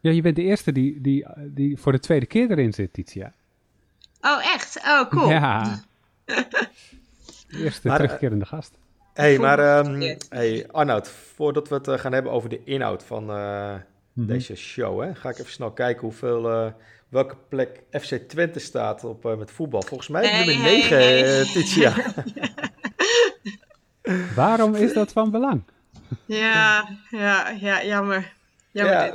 Ja, je bent de eerste die, die, die voor de tweede keer erin zit, Titia. Oh, echt? Oh, cool. Ja. De eerste Maar, eh, terugkerende gast. hey, maar ehm hey, Arnoud, voordat we het eh, gaan hebben over de inhoud van eh, Mhm. deze show, hè, ga ik even snel kijken hoeveel, eh, welke plek FC Twente staat op, eh, met voetbal. Volgens mij Hey, nummer hey, 9, hey. eh, Titia. Waarom is dat van belang? Ja, ja, ja, jammer. Ja,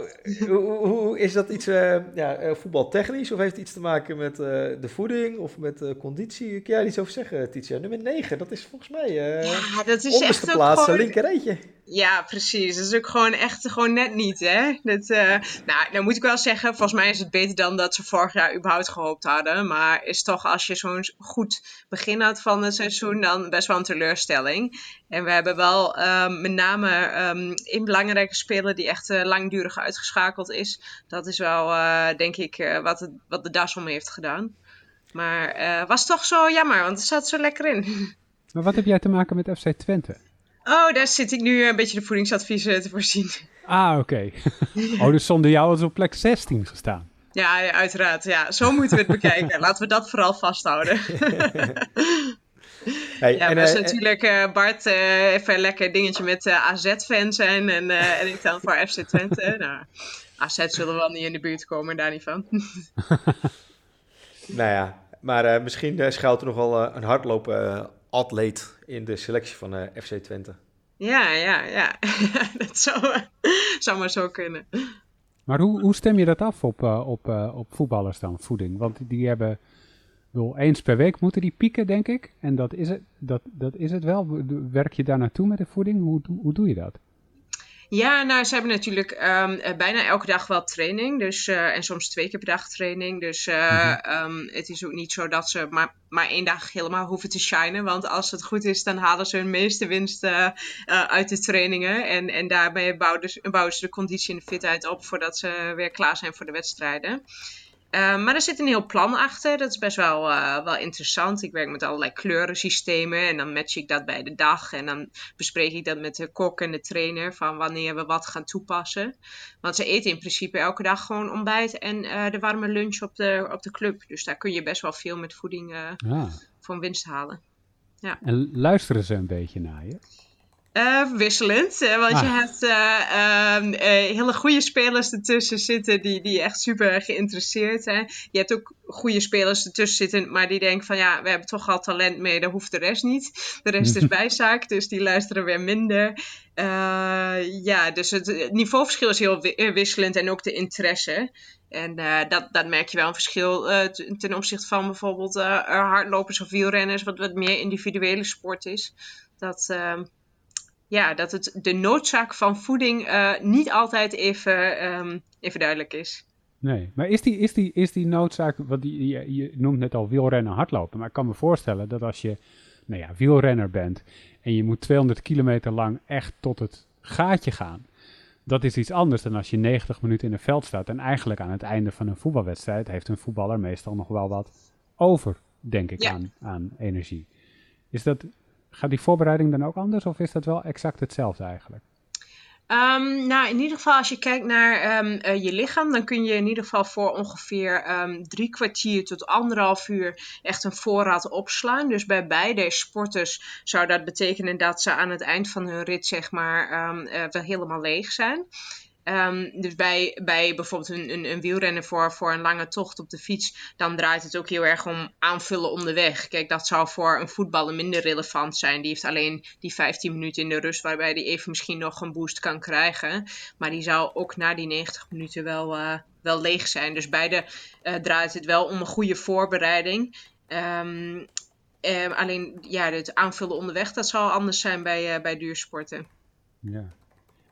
hoe, hoe- is dat iets eh, ja, eh, voetbaltechnisch of heeft het iets te maken met eh, de voeding of met eh, conditie? Kun jij iets over zeggen, Titia? Nummer 9, dat is volgens mij eh Ja, dat is onderste echt plaats, gewoon... linker. Ja, precies. Dat is ook gewoon echt gewoon net niet, hè. Dat, eh, nou, moet ik wel zeggen, volgens mij is het beter dan dat ze vorig jaar überhaupt gehoopt hadden. Maar is toch, als je zo'n goed begin had van het seizoen, dan best wel een teleurstelling. En we hebben wel ehm, met name ehm één belangrijke speler die echt eh, langdurig uitgeschakeld is. Dat is wel, eh, denk ik, wat, wat de das om heeft gedaan. Maar was toch zo jammer, want het zat zo lekker in. Maar wat heb jij te maken met FC Twente? Oh, daar zit ik nu een beetje de voedingsadviezen te voorzien. Ah, oké. oh, dus zonder jou had ze op plek 16 gestaan. Ja, ja, uiteraard. Ja, zo moeten we het bekijken. Laten we dat vooral vasthouden. Hey, Ja, en, is eh, natuurlijk eh, Bart eh, even een lekker dingetje met eh, AZ-fan zijn. En, eh, en ik dan voor FC Twente. Nou, AZ zullen wel niet in de buurt komen, daar niet van. Nou ja, maar eh, misschien eh, schuilt er nog wel eh, een hardlopen atleet in de selectie van eh, FC Twente. ja, ja, ja. dat zou, zou maar zo kunnen. Maar hoe, hoe stem je dat af op, eh, op, eh, op voetballers dan, voeding? Want die hebben, bedoel, eens per week moeten die pieken, denk ik. En dat is het, dat, dat is het wel. Werk je daar naartoe met de voeding? Hoe, hoe doe je dat? Ja, nou, ze hebben natuurlijk ehm, eh, bijna elke dag wel training. Dus, eh, en soms twee keer per dag training. Dus eh, ehm, het is ook niet zo dat ze maar, maar één dag helemaal hoeven te shinen. Want als het goed is, dan halen ze hun meeste winst uit de trainingen. En, en daarmee bouwen, ze- bouwen ze de conditie en de fitheid op voordat ze weer klaar zijn voor de wedstrijden. Eh, maar er zit een heel plan achter. Dat is best wel, eh, wel interessant. Ik werk met allerlei kleurensystemen en dan match ik dat bij de dag. En dan bespreek ik dat met de kok en de trainer van wanneer we wat gaan toepassen. Want ze eten in principe elke dag gewoon ontbijt en eh, de warme lunch op de, op de club. Dus daar kun je best wel veel met voeding eh, Ah. voor winst halen. En luisteren ze een beetje naar je? Eh, wisselend, eh, want je Ah. hebt eh, ehm, eh, hele goede spelers ertussen zitten die, die echt super geïnteresseerd zijn. Je hebt ook goede spelers ertussen zitten, maar die denken van ja, we hebben toch al talent mee, dan hoeft de rest niet. De rest is bijzaak, dus die luisteren weer minder. Ja, dus het, niveauverschil is heel wi- wisselend en ook de interesse. En dat, dat merk je wel een verschil ten opzichte van bijvoorbeeld hardlopers of wielrenners, wat wat meer individuele sport is. Dat, ehm, ja, dat het de noodzaak van voeding eh, niet altijd even, ehm, even duidelijk is. Nee, maar is die, is die, is die noodzaak, want die, je, je noemt net al wielrennen hardlopen, maar ik kan me voorstellen dat als je nou ja, wielrenner bent en je moet 200 kilometer lang echt tot het gaatje gaan, dat is iets anders dan als je 90 minuten in een veld staat en eigenlijk aan het einde van een voetbalwedstrijd heeft een voetballer meestal nog wel wat over, denk ik, Ja. aan, aan energie. Is dat, gaat die voorbereiding dan ook anders of is dat wel exact hetzelfde eigenlijk? Ehm, nou, in ieder geval als je kijkt naar ehm, eh, je lichaam, dan kun je in ieder geval voor ongeveer ehm, drie kwartier tot anderhalf uur echt een voorraad opslaan. Dus bij beide sporters zou dat betekenen dat ze aan het eind van hun rit, zeg maar, eh, wel helemaal leeg zijn. Ehm, dus bij, bij bijvoorbeeld een, een, een wielrennen voor, voor een lange tocht op de fiets, dan draait het ook heel erg om aanvullen onderweg. Kijk, dat zou voor een voetballer minder relevant zijn. Die heeft alleen die 15 minuten in de rust, waarbij die even misschien nog een boost kan krijgen. Maar die zou ook na die 90 minuten wel, eh, wel leeg zijn. Dus beide eh, draait het wel om een goede voorbereiding. Ehm, eh, alleen ja, het aanvullen onderweg, dat zal anders zijn bij, eh, bij duursporten. Ja.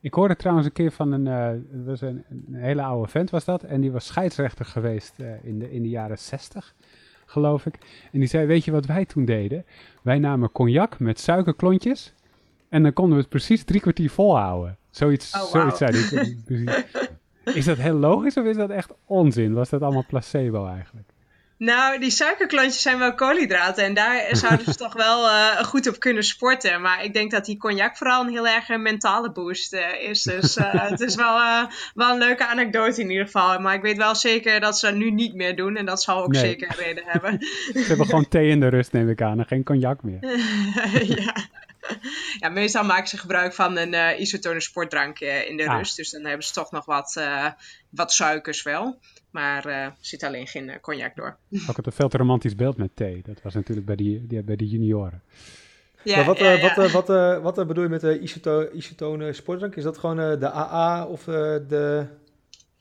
Ik hoorde trouwens een keer van een, eh, het was een, een hele oude vent was dat. En die was scheidsrechter geweest eh, in, de, in de jaren zestig, geloof ik. En die zei, weet je wat wij toen deden? Wij namen cognac met suikerklontjes. En dan konden we het precies drie kwartier volhouden. Zoiets, Oh, zoiets zei hij. Is dat heel logisch of is dat echt onzin? Was dat allemaal placebo eigenlijk? Nou, die suikerklontjes zijn wel koolhydraten. En daar zouden ze toch wel uh, goed op kunnen sporten. Maar ik denk dat die cognac vooral een heel erg een mentale boost uh, is. Dus uh, het is wel, wel een leuke anekdote in ieder geval. Maar ik weet wel zeker dat ze dat nu niet meer doen. En dat zal ook nee. zeker een reden hebben. ze hebben gewoon thee in de rust, neem ik aan. En geen cognac meer. ja. Ja, meestal maken ze gebruik van een isotone sportdrank in de rust. Dus dan hebben ze toch nog wat, wat suikers wel. Maar uh, er zit alleen geen uh, cognac door. Ook het een veel te romantisch beeld met thee. Dat was natuurlijk bij die, die bij de junioren. Ja, maar wat, uh, wat, wat, wat, wat bedoel je met de isoto isotone sportdrank? Is dat gewoon de AA of de,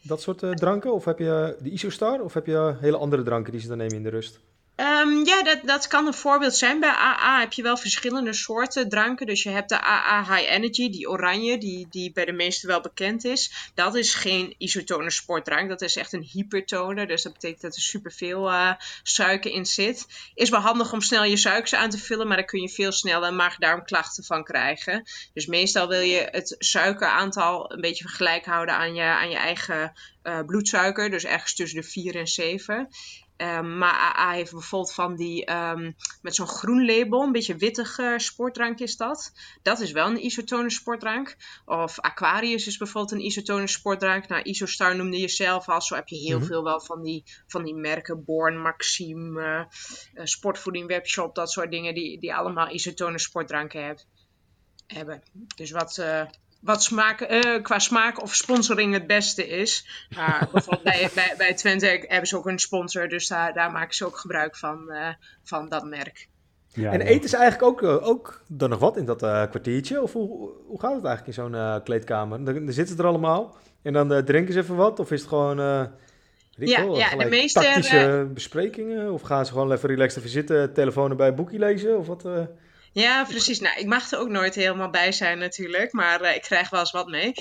dat soort dranken? Of heb je de Isostar? Of heb je hele andere dranken die ze dan nemen in de rust? Um, ja, dat, dat kan een voorbeeld zijn. Bij AA heb je wel verschillende soorten dranken. Dus je hebt de AA High Energy, die oranje, die, die bij de meesten wel bekend is. Dat is geen isotone sportdrank. Dat is echt een hypertone. Dus dat betekent dat er superveel uh, suiker in zit. Is wel handig om snel je suikers aan te vullen, maar daar kun je veel sneller maag-darmklachten van krijgen. Dus meestal wil je het suikeraantal een beetje gelijk houden aan je, aan je eigen uh, bloedsuiker. Dus ergens tussen de 4 en 7. Um, maar AA heeft bijvoorbeeld van die um, met zo'n groen label, een beetje wittig uh, sportdrank is dat. Dat is wel een isotone sportdrank. Of Aquarius is bijvoorbeeld een isotone sportdrank. Nou, Isostar noemde je zelf al. Zo heb je heel mm -hmm. veel wel van die, van die merken. Born, Maxime, uh, Sportvoeding Webshop, dat soort dingen. Die, die allemaal isotone sportdranken heb, hebben. Dus wat, uh, wat smaak, uh, qua smaak of sponsoring het beste is. Bijvoorbeeld bij, bij, bij Twente hebben ze ook een sponsor, dus daar, daar maken ze ook gebruik van, uh, van dat merk. Ja, en eten is eigenlijk ook, uh, ook dan nog wat in dat kwartiertje? Of hoe, hoe gaat het eigenlijk in zo'n kleedkamer? Dan, dan, zitten ze er allemaal en dan drinken ze even wat? Of is het gewoon... ja, wel, ja de meeste... Tactische besprekingen? Of gaan ze gewoon even relaxed even zitten, telefoon erbij, een boekje lezen? Of wat... Ja, precies. Nou, ik mag er ook nooit helemaal bij zijn natuurlijk, maar uh, ik krijg wel eens wat mee.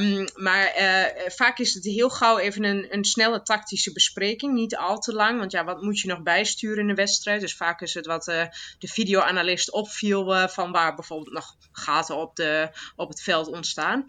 Um, maar uh, vaak is het heel gauw even een, een snelle tactische bespreking, niet al te lang, want ja, wat moet je nog bijsturen in de wedstrijd? Dus vaak is het wat uh, de videoanalist opviel van waar bijvoorbeeld nog gaten op, de, op het veld ontstaan.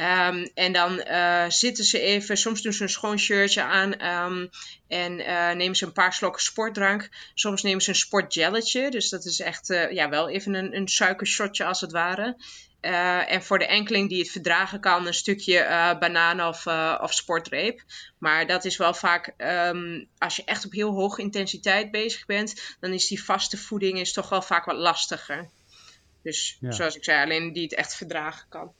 Um, en dan uh, zitten ze even, soms doen ze een schoon shirtje aan um, en uh, nemen ze een paar slokken sportdrank. Soms nemen ze een sportjelletje, dus dat is echt uh, ja, wel even een, een suikershotje als het ware. en voor de enkeling die het verdragen kan, een stukje banaan of, of sportreep. Maar dat is wel vaak, um, als je echt op heel hoge intensiteit bezig bent, dan is die vaste voeding is toch wel vaak wat lastiger. Dus ja. zoals ik zei, alleen die het echt verdragen kan.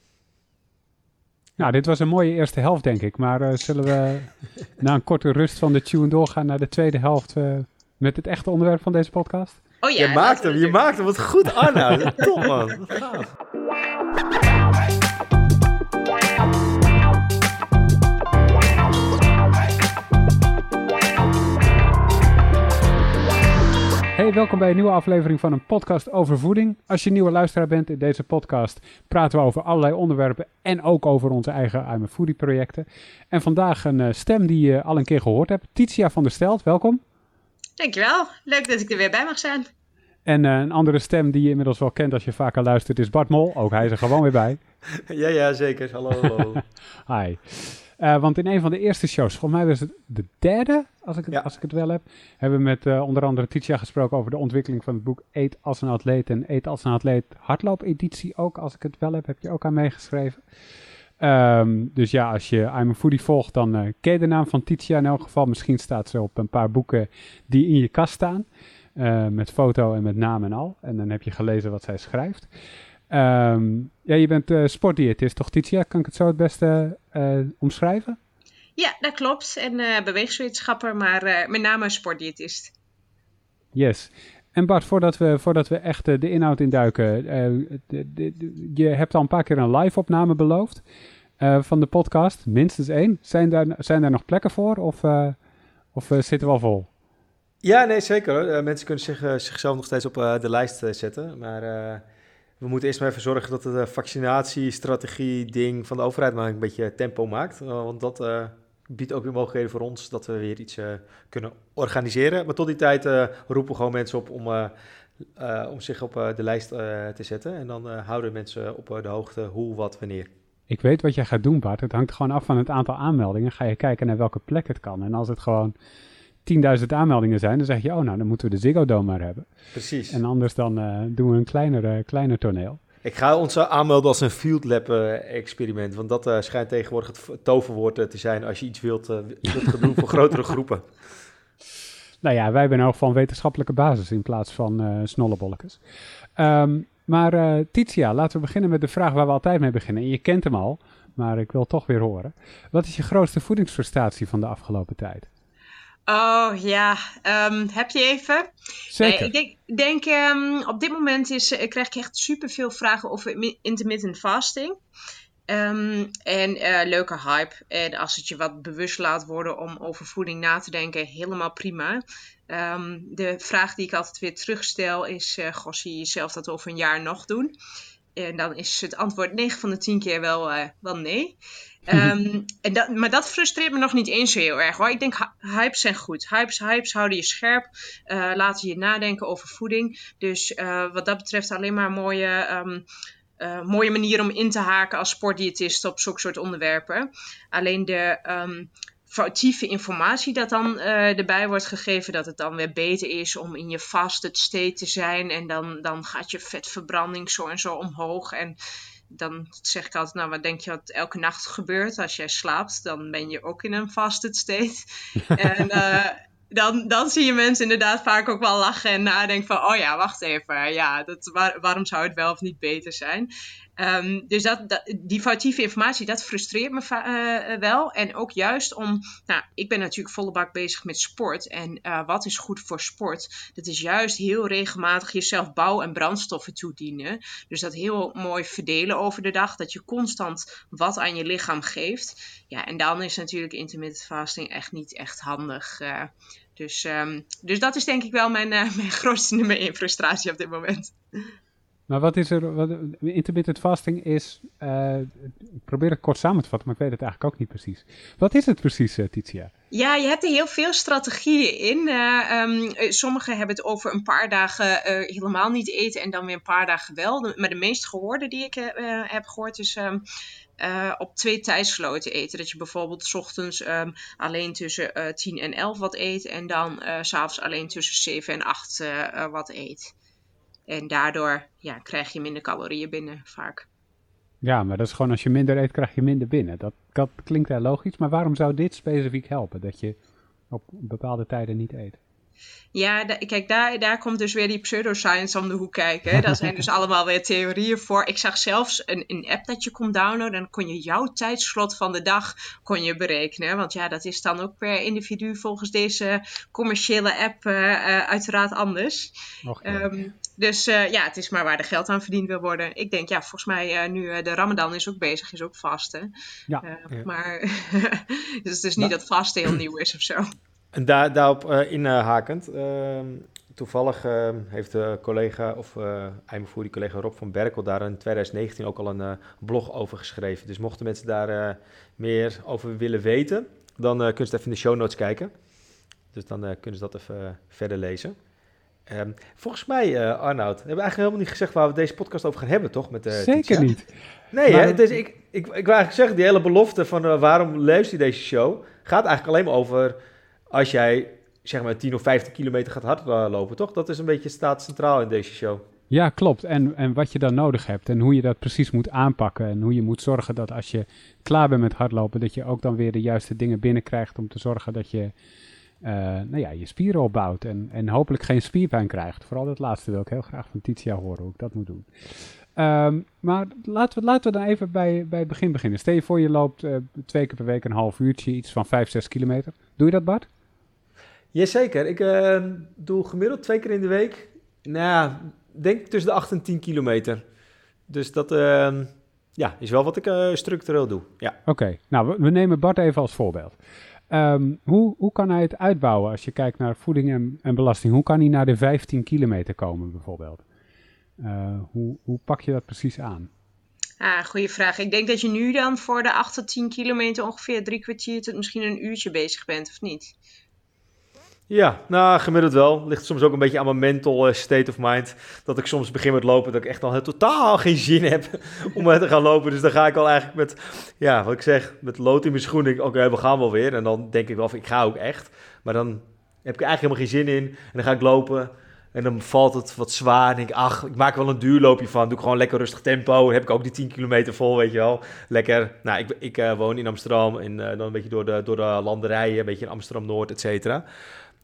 Nou, dit was een mooie eerste helft, denk ik. Maar uh, zullen we na een korte rust van de tune doorgaan naar de tweede helft uh, met het echte onderwerp van deze podcast? Oh ja, je maakt hem, je maakt hem. Wat goed, Arna. Top, man. Wat gaaf. Hey, welkom bij een nieuwe aflevering van een podcast over voeding. Als je nieuwe luisteraar bent in deze podcast, praten we over allerlei onderwerpen en ook over onze eigen I'm a Foodie projecten. En vandaag een uh, stem die je al een keer gehoord hebt. Titia van der Stelt, welkom. Dankjewel, leuk dat ik er weer bij mag zijn. En uh, een andere stem die je inmiddels wel kent als je vaker luistert is Bart Mol. Ook hij is er gewoon weer bij. ja, ja, zeker. Hallo, hallo. Hi. Uh, want in een van de eerste shows, volgens mij was het de derde, als ik het, ja. als ik het wel heb, hebben we met uh, onder andere Titia gesproken over de ontwikkeling van het boek Eet als een atleet en Eet als een atleet hardloop-editie ook, als ik het wel heb, heb je ook aan meegeschreven. Um, dus ja, als je I'm a Foodie volgt, dan uh, ken je de naam van Titia in elk geval. Misschien staat ze op een paar boeken die in je kast staan, met foto en met naam en al. En dan heb je gelezen wat zij schrijft. Um, ja, je bent uh, sportdiëtist, toch Titia? Kan ik het zo het beste uh, omschrijven? Ja, dat klopt. En uh, bewegingswetenschapper, maar met name sportdiëtist. Yes. En Bart, voordat we, voordat we echt de inhoud induiken, de, de, de, je hebt al een paar keer een live opname beloofd van de podcast, minstens één. Zijn daar, zijn daar nog plekken voor of, of zitten we al vol? Ja, nee, zeker. Mensen kunnen zich, zichzelf nog steeds op de lijst zetten, maar we moeten eerst maar even zorgen dat de vaccinatiestrategie-ding van de overheid maar een beetje tempo maakt. Uh, want dat uh, biedt ook weer mogelijkheden voor ons dat we weer iets kunnen organiseren. Maar tot die tijd roepen we gewoon mensen op om, om zich op de lijst te zetten. En dan houden mensen op de hoogte hoe, wat, wanneer. Ik weet wat jij gaat doen, Bart. Het hangt gewoon af van het aantal aanmeldingen. Ga je kijken naar welke plek het kan. En als het gewoon 10.000 aanmeldingen zijn, dan zeg je, oh nou, dan moeten we de Ziggo Dome maar hebben. Precies. En anders dan uh, doen we een kleiner, kleiner toneel. Ik ga ons aanmelden als een field lab experiment, want dat uh, schijnt tegenwoordig het toverwoord te zijn als je iets wilt, doen voor grotere groepen. Nou ja, wij hebben ook van wetenschappelijke basis in plaats van uh, snollebolletjes. Um, maar uh, Titia, laten we beginnen met de vraag waar we altijd mee beginnen. En je kent hem al, maar ik wil toch weer horen. Wat is je grootste voedingsfrustratie van de afgelopen tijd? Oh ja, um, heb je even? Zeker. Nee, ik denk, denk um, op dit moment is, uh, krijg ik echt superveel vragen over intermittent fasting. Um, en uh, leuke hype. En als het je wat bewust laat worden om over voeding na te denken, helemaal prima. De vraag die ik altijd weer terugstel is: uh, Goh, zie je jezelf dat over een jaar nog doen? En dan is het antwoord 9 van de 10 keer wel, wel nee. Um, en maar dat frustreert me nog niet eens zo heel erg hoor. Ik denk hypes zijn goed. Hypes, hypes houden je scherp, uh, laten je nadenken over voeding. Dus uh, wat dat betreft alleen maar mooie. Um, uh, mooie manier om in te haken als sportdiëtist op zulke soort onderwerpen. Alleen de um, foutieve informatie dat dan erbij wordt gegeven, dat het dan weer beter is om in je fasted state te zijn en dan, dan gaat je vetverbranding zo en zo omhoog. En dan zeg ik altijd, nou wat denk je wat elke nacht gebeurt? Als jij slaapt, dan ben je ook in een fasted state. en uh, dan, dan zie je mensen inderdaad vaak ook wel lachen en nadenken van, oh ja, wacht even, ja, dat, waar, waarom zou het wel of niet beter zijn? Um, dus dat, die foutieve informatie, dat frustreert me uh, wel. En ook juist om, nou, ik ben natuurlijk volle bak bezig met sport. En uh, wat is goed voor sport? Dat is juist heel regelmatig jezelf bouw- en brandstoffen toedienen. Dus dat heel mooi verdelen over de dag. Dat je constant wat aan je lichaam geeft. Ja, en dan is natuurlijk intermittent fasting echt niet echt handig. Dus, um, dus dat is denk ik wel mijn, mijn grootste nummer 1 frustratie op dit moment. Maar wat is er, wat, intermittent fasting is, ik probeer het kort samen te vatten, maar ik weet het eigenlijk ook niet precies. Wat is het precies, uh, Titia? Ja, je hebt er heel veel strategieën in. Uh, um, sommigen hebben het over een paar dagen helemaal niet eten en dan weer een paar dagen wel. Maar de meest gehoorde die ik heb gehoord is uh, op twee tijdsloten eten. Dat je bijvoorbeeld s ochtends um, alleen tussen uh, 10 en 11 wat eet en dan uh, s'avonds alleen tussen 7 en 8 wat eet. En daardoor ja, krijg je minder calorieën binnen vaak. Ja, maar dat is gewoon als je minder eet, krijg je minder binnen. Dat, dat klinkt heel logisch, maar waarom zou dit specifiek helpen? Dat je op bepaalde tijden niet eet? Ja, kijk, daar, daar komt dus weer die pseudoscience om de hoek kijken. Daar zijn dus allemaal weer theorieën voor. Ik zag zelfs een, een app dat je kon downloaden. Dan kon je jouw tijdslot van de dag kon je berekenen. Want ja, dat is dan ook per individu volgens deze commerciële app uh, uh, uiteraard anders. Um, dus uh, ja, het is maar waar de geld aan verdiend wil worden. Ik denk, ja, volgens mij nu de Ramadan is ook bezig, is ook vasten. Ja, ja. Maar dus het is niet dat vasten heel nieuw is of zo. En daar, daarop uh, inhakend, uh, toevallig uh, heeft de collega, of uh, die collega Rob van Berkel, daar in 2019 ook al een blog over geschreven. Dus mochten mensen daar meer over willen weten, dan kunnen ze even in de show notes kijken. Dus dan kunnen ze dat even verder lezen. Um, volgens mij, Arnoud, hebben we eigenlijk helemaal niet gezegd waar we deze podcast over gaan hebben, toch? Met, Zeker Titia? niet. Nee, maar... hè? Dus ik, ik, ik wil eigenlijk zeggen, die hele belofte van waarom luister je deze show, gaat eigenlijk alleen maar over als jij zeg maar 10 of 15 kilometer gaat hardlopen, toch? Dat is een beetje staat centraal in deze show. Ja, klopt. En, en wat je dan nodig hebt en hoe je dat precies moet aanpakken. En hoe je moet zorgen dat als je klaar bent met hardlopen, dat je ook dan weer de juiste dingen binnenkrijgt om te zorgen dat je uh, nou ja, je spieren opbouwt en, en hopelijk geen spierpijn krijgt. Vooral dat laatste wil ik heel graag van Titia horen hoe ik dat moet doen. Um, maar laten we, laten we dan even bij, bij het begin beginnen. Stel je voor je loopt uh, twee keer per week een half uurtje, iets van 5, 6 kilometer. Doe je dat Bart? Jazeker, ik uh, doe gemiddeld twee keer in de week. Nou, denk tussen de 8 en 10 kilometer. Dus dat uh, ja, is wel wat ik uh, structureel doe. Ja. Oké, okay. nou we, we, nemen Bart even als voorbeeld. Um, hoe, hoe kan hij het uitbouwen als je kijkt naar voeding en, en belasting? Hoe kan hij naar de 15 kilometer komen bijvoorbeeld? Uh, hoe, hoe pak je dat precies aan? Ah, goede vraag. Ik denk dat je nu dan voor de 8 tot 10 kilometer ongeveer drie kwartier tot misschien een uurtje bezig bent, of niet? Ja, nou, gemiddeld wel. Ligt soms ook een beetje aan mijn mental uh, state of mind. Dat ik soms begin met lopen, dat ik echt al heel, totaal geen zin heb om te gaan lopen. Dus dan ga ik al eigenlijk met, ja, wat ik zeg, met lood in mijn schoenen. Oké, we gaan wel weer. En dan denk ik wel, ik ga ook echt. Maar dan heb ik eigenlijk helemaal geen zin in. En dan ga ik lopen en dan valt het wat zwaar. En denk ik, ach, ik maak wel een duurloopje van. Doe ik gewoon lekker rustig tempo. Dan heb ik ook die 10 kilometer vol, weet je wel. Lekker. Nou, ik, ik uh, woon in Amsterdam en dan een beetje door de, door de landerijen, een beetje in Amsterdam-Noord, et cetera.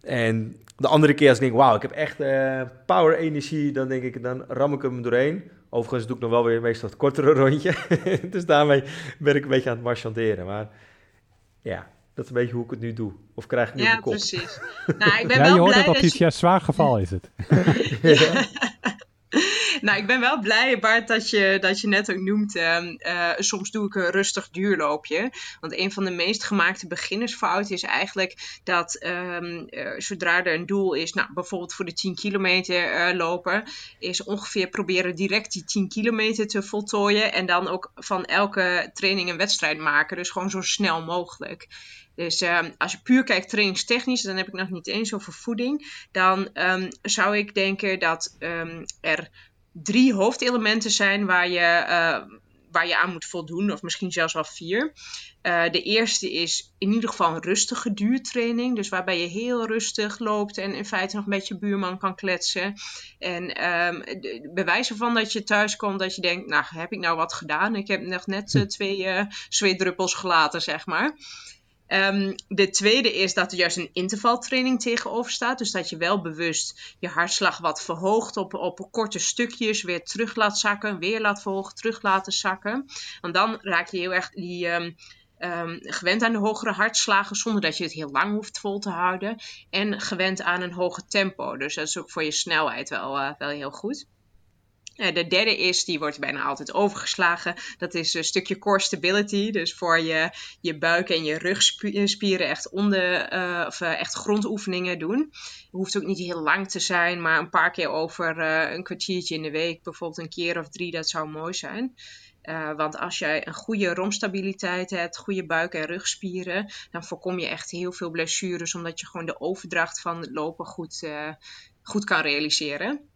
En de andere keer als ik denk, wauw, ik heb echt uh, power energie, dan denk ik, dan ram ik hem doorheen. Overigens doe ik nog wel weer meestal het kortere rondje. dus daarmee ben ik een beetje aan het marchanderen. Maar ja, dat is een beetje hoe ik het nu doe. Of krijg ik nu ja, een kop? precies. Nou, ik ben ja, wel je hoort blij het op dat iets ja, zwaar geval is het. ja. Nou, ik ben wel blij, Bart, dat je, dat je net ook noemt. Uh, uh, soms doe ik een rustig duurloopje. Want een van de meest gemaakte beginnersfouten is eigenlijk dat um, uh, zodra er een doel is, nou, bijvoorbeeld voor de 10 kilometer lopen, is ongeveer proberen direct die 10 kilometer te voltooien. En dan ook van elke training een wedstrijd maken. Dus gewoon zo snel mogelijk. Dus um, als je puur kijkt trainingstechnisch, dan heb ik nog niet eens over voeding. Dan zou ik denken dat er drie hoofdelementen zijn waar je, uh, waar je aan moet voldoen, of misschien zelfs wel vier. Uh, de eerste is in ieder geval een rustige duurtraining, dus waarbij je heel rustig loopt en in feite nog met je buurman kan kletsen. En um, bewijzen van dat je thuis komt, dat je denkt, nou heb ik nou wat gedaan? Ik heb nog net uh, twee uh, zweetdruppels gelaten, zeg maar. Um, de tweede is dat er juist een intervaltraining tegenover staat. Dus dat je wel bewust je hartslag wat verhoogt op, op korte stukjes. Weer terug laat zakken. Weer laat verhogen. Terug laten zakken. Want dan raak je heel erg die, um, um, gewend aan de hogere hartslagen. Zonder dat je het heel lang hoeft vol te houden. En gewend aan een hoger tempo. Dus dat is ook voor je snelheid wel, uh, wel heel goed. De derde is, die wordt bijna altijd overgeslagen. Dat is een stukje core stability. Dus voor je, je buik en je rugspieren echt, onder, uh, of, uh, echt grondoefeningen doen. Het hoeft ook niet heel lang te zijn, maar een paar keer over een kwartiertje in de week. Bijvoorbeeld een keer of drie, dat zou mooi zijn. Want als jij een goede romstabiliteit hebt, goede buik- en rugspieren, dan voorkom je echt heel veel blessures, omdat je gewoon de overdracht van het lopen goed, goed kan realiseren.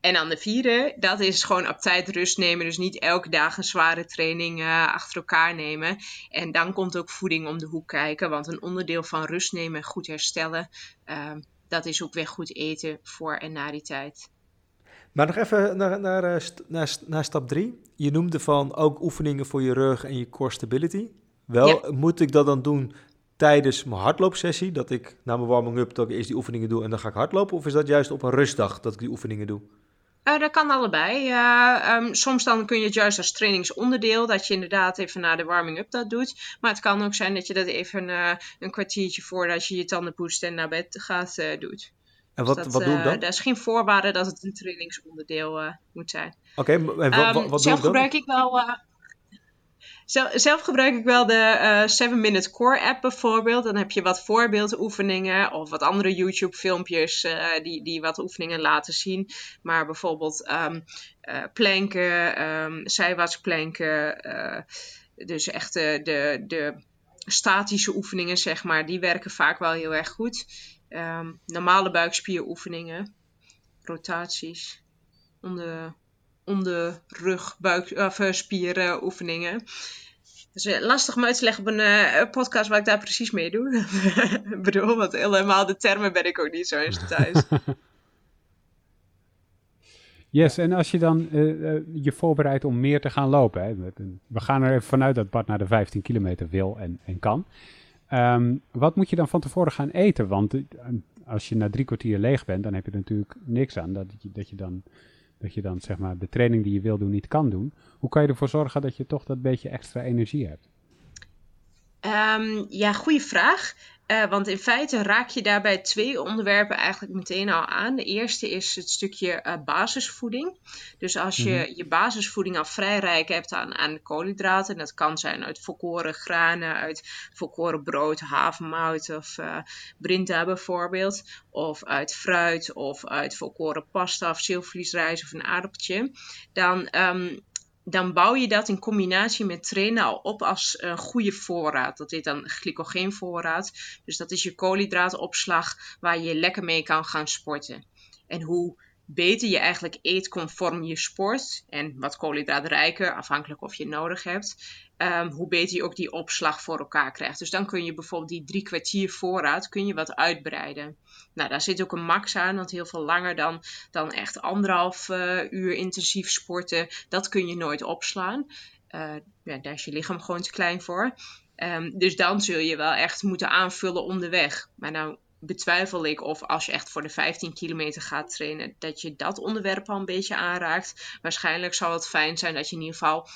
En dan de vierde, dat is gewoon op tijd rust nemen. Dus niet elke dag een zware training uh, achter elkaar nemen. En dan komt ook voeding om de hoek kijken. Want een onderdeel van rust nemen en goed herstellen, uh, dat is ook weer goed eten voor en na die tijd. Maar nog even naar, naar, naar, naar stap drie. Je noemde van ook oefeningen voor je rug en je core stability. Wel, ja. moet ik dat dan doen tijdens mijn hardloopsessie? Dat ik na mijn warming-up dat ik eerst die oefeningen doe en dan ga ik hardlopen? Of is dat juist op een rustdag dat ik die oefeningen doe? Uh, dat kan allebei. Uh, um, soms dan kun je het juist als trainingsonderdeel, dat je inderdaad even na de warming-up dat doet. Maar het kan ook zijn dat je dat even uh, een kwartiertje voordat je je tanden poetst en naar bed gaat doet. En wat, dus dat, wat doe ik dan? Dat is geen voorwaarde dat het een trainingsonderdeel moet zijn. Oké, okay, en wat, um, wat zelf doe ik dan? gebruik ik wel zelf gebruik ik wel de 7 uh, Minute Core app bijvoorbeeld. Dan heb je wat voorbeeldoefeningen of wat andere YouTube filmpjes uh, die, die wat oefeningen laten zien. Maar bijvoorbeeld um, uh, planken, um, dus echt de, de, statische oefeningen zeg maar, die werken vaak wel heel erg goed. Um, normale buikspieroefeningen, rotaties, om de om de rug, buik, of uh, spieren oefeningen. Dus uh, lastig om uit te leggen op een podcast waar ik daar precies mee doe. ik bedoel, want helemaal de termen ben ik ook niet zo eens thuis. yes, en als je dan je voorbereidt om meer te gaan lopen. Hè, we gaan er even vanuit dat Bart naar de 15 kilometer wil en, kan. Um, wat moet je dan van tevoren gaan eten? Want als je na drie kwartier leeg bent, dan heb je er natuurlijk niks aan dat je, dat je dan dat je dan zeg maar de training die je wil doen niet kan doen. Hoe kan je ervoor zorgen dat je toch dat beetje extra energie hebt? Um, ja, goede vraag. Uh, want in feite raak je daarbij twee onderwerpen eigenlijk meteen al aan. De eerste is het stukje uh, basisvoeding. Dus als je mm-hmm. je basisvoeding al vrij rijk hebt aan, aan koolhydraten, dat kan zijn uit volkoren granen, uit volkoren brood, havermout of uh, brinta bijvoorbeeld, of uit fruit of uit volkoren pasta of zilvervliesrijst of een aardappeltje, dan um, dan bouw je dat in combinatie met trainen al op als een goede voorraad. Dat heet dan glycogeenvoorraad. Dus dat is je koolhydraatopslag waar je lekker mee kan gaan sporten. En hoe beter je eigenlijk eet conform je sport en wat koolhydraatrijker, afhankelijk of je nodig hebt, ehm, hoe beter je ook die opslag voor elkaar krijgt. Dus dan kun je bijvoorbeeld die drie kwartier voorraad kun je wat uitbreiden. Nou, daar zit ook een max aan, want heel veel langer dan, dan echt anderhalf uh, uur intensief sporten, dat kun je nooit opslaan. Uh, ja, daar is je lichaam gewoon te klein voor. Um, dus dan zul je wel echt moeten aanvullen onderweg. Maar nou betwijfel ik of als je echt voor de 15 kilometer gaat trainen, dat je dat onderwerp al een beetje aanraakt. Waarschijnlijk zal het fijn zijn dat je in ieder geval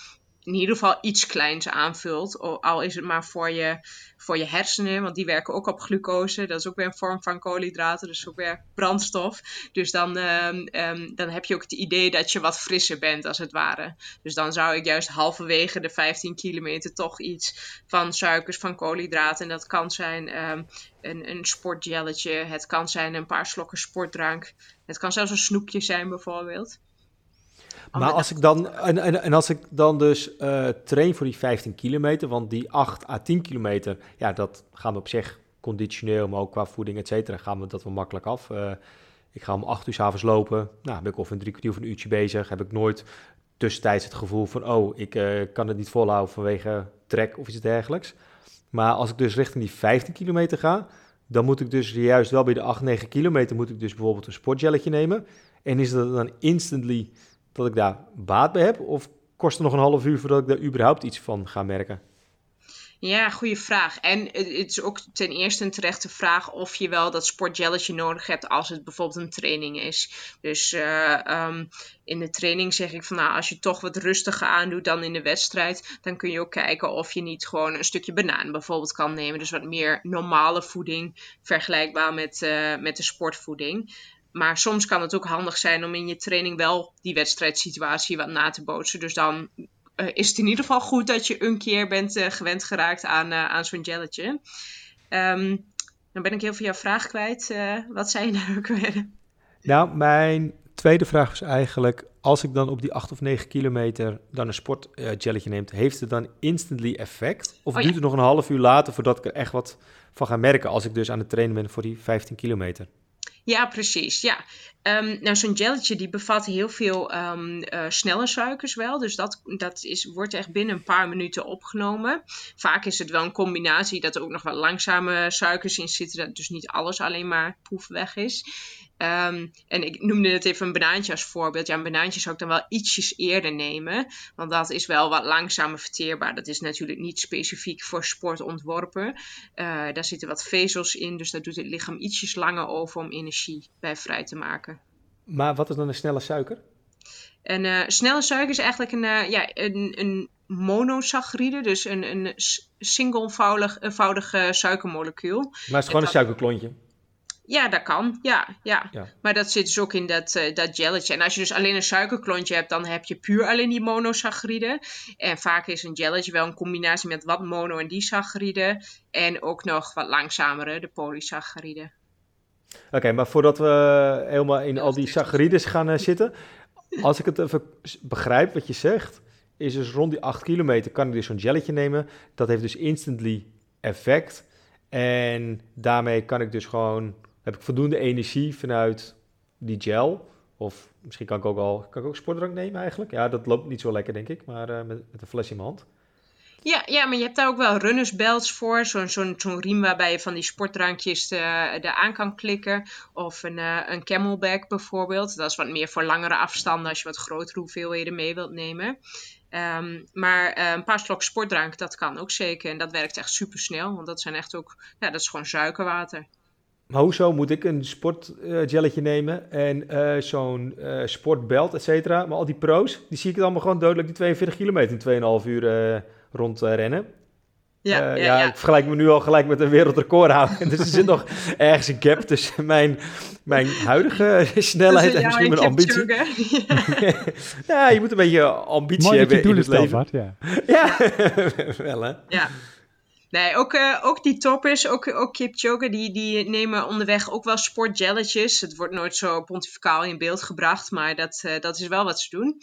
in ieder geval iets kleins aanvult. Al is het maar voor je, voor je hersenen, want die werken ook op glucose. Dat is ook weer een vorm van koolhydraten, dus ook weer brandstof. Dus dan, um, um, dan heb je ook het idee dat je wat frisser bent, als het ware. Dus dan zou ik juist halverwege de 15 kilometer toch iets van suikers, van koolhydraten. En dat kan zijn um, een, een sportgelletje, het kan zijn een paar slokken sportdrank. Het kan zelfs een snoepje zijn, bijvoorbeeld. Maar als ik dan, en, en, en als ik dan dus uh, train voor die 15 kilometer, want die 8 à 10 kilometer, ja, dat gaan we op zich conditioneel, maar ook qua voeding, et cetera, gaan we dat wel makkelijk af. Uh, ik ga om 8 uur s avonds lopen, nou, ben ik of een drie kwartier of een uurtje bezig, heb ik nooit tussentijds het gevoel van, oh, ik uh, kan het niet volhouden vanwege trek of iets dergelijks. Maar als ik dus richting die 15 kilometer ga, dan moet ik dus juist wel bij de 8, 9 kilometer, moet ik dus bijvoorbeeld een sportgelletje nemen. En is dat dan instantly dat ik daar baat bij heb? Of kost het nog een half uur voordat ik daar überhaupt iets van ga merken? Ja, goede vraag. En het is ook ten eerste een terechte vraag of je wel dat sportgelletje nodig hebt als het bijvoorbeeld een training is. Dus uh, um, in de training zeg ik van nou, als je toch wat rustiger aandoet dan in de wedstrijd, dan kun je ook kijken of je niet gewoon een stukje banaan bijvoorbeeld kan nemen. Dus wat meer normale voeding, vergelijkbaar met, uh, met de sportvoeding. Maar soms kan het ook handig zijn om in je training wel die wedstrijdsituatie wat na te bootsen. Dus dan uh, is het in ieder geval goed dat je een keer bent uh, gewend geraakt aan, uh, aan zo'n gelletje. Um, dan ben ik heel veel jouw vraag kwijt. wat zei je nou ook weer? Nou, mijn tweede vraag was eigenlijk... als ik dan op die 8 of 9 kilometer dan een sportgelletje neemt... heeft het dan instantly effect? Of oh, duurt ja. het nog een half uur later voordat ik er echt wat van ga merken... als ik dus aan het trainen ben voor die 15 kilometer? Ja, precies. Ja. Um, nou, zo'n gelletje die bevat heel veel um, uh, snelle suikers wel. Dus dat, dat is, wordt echt binnen een paar minuten opgenomen. Vaak is het wel een combinatie dat er ook nog wat langzame suikers in zitten. Dat dus niet alles alleen maar poefweg is. Um, en ik noemde het even een banaantje als voorbeeld. Ja, een banaantje zou ik dan wel ietsjes eerder nemen. Want dat is wel wat langzamer verteerbaar. Dat is natuurlijk niet specifiek voor sport ontworpen. Uh, daar zitten wat vezels in. Dus daar doet het lichaam ietsjes langer over om energie bij vrij te maken. Maar wat is dan een snelle suiker? Een uh, snelle suiker is eigenlijk een, uh, ja, een, een monosaccharide, dus een, een singlevoudige suikermolecuul. Maar het is gewoon een suikerklontje? Ja, dat kan. Ja, ja, ja. Maar dat zit dus ook in dat, uh, dat gelletje. En als je dus alleen een suikerklontje hebt, dan heb je puur alleen die monosaccharide. En vaak is een gelletje wel een combinatie met wat mono- en disaccharide. En ook nog wat langzamere, de polysaccharide. Oké, okay, maar voordat we helemaal in al die saccharines gaan uh, zitten. Als ik het even begrijp wat je zegt, is dus rond die 8 kilometer kan ik dus zo'n gelletje nemen. Dat heeft dus instantly effect. En daarmee kan ik dus gewoon heb ik voldoende energie vanuit die gel. Of misschien kan ik ook al kan ik ook sportdrank nemen eigenlijk. Ja, dat loopt niet zo lekker denk ik, maar uh, met, met een fles in mijn hand. Ja, ja, maar je hebt daar ook wel runnersbelts voor. Zo'n zo'n zo'n riem waarbij je van die sportdrankjes uh, eraan kan klikken. Of een, uh, een camelback bijvoorbeeld. Dat is wat meer voor langere afstanden als je wat grotere hoeveelheden mee wilt nemen. Um, maar een paar slok sportdrank, dat kan ook zeker. En dat werkt echt super snel. Want dat zijn echt ook, ja, dat is gewoon suikerwater. Maar hoezo moet ik een sportgelletje uh, nemen en uh, zo'n uh, sportbelt, et cetera. Maar al die pro's, die zie ik allemaal gewoon dodelijk die 42 kilometer in 2,5 uur rondrennen. Ja, ja, ja, ik vergelijk me nu al gelijk met een wereldrecord houden. dus er zit nog ergens een gap tussen mijn, mijn huidige snelheid en misschien mijn ambitie. ja, je moet een beetje ambitie Mooi hebben in het leven. Wat, ja, ja wel hè. Ja. Nee, ook, uh, ook die toppers, ook, ook Kipchoge, die, die nemen onderweg ook wel sportgelletjes. Het wordt nooit zo pontificaal in beeld gebracht, maar dat, uh, dat is wel wat ze doen.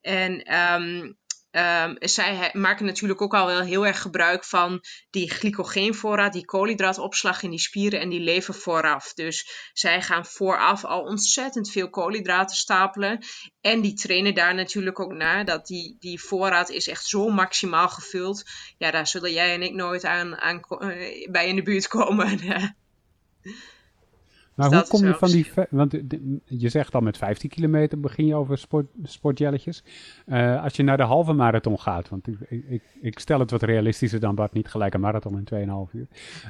En um, Um, zij maken natuurlijk ook al wel heel erg gebruik van die glycogeenvoorraad, die koolhydraatopslag in die spieren en die lever vooraf. Dus zij gaan vooraf al ontzettend veel koolhydraten stapelen. En die trainen daar natuurlijk ook naar. Dat die, die voorraad is echt zo maximaal gevuld. Ja, daar zullen jij en ik nooit aan, aan eh, bij in de buurt komen. Maar hoe kom je van die... Want je zegt al met 15 kilometer begin je over sport, sportjelletjes. Uh, als je naar de halve marathon gaat, want ik, ik, ik, stel het wat realistischer dan Bart, niet gelijk een marathon in 2,5 uur.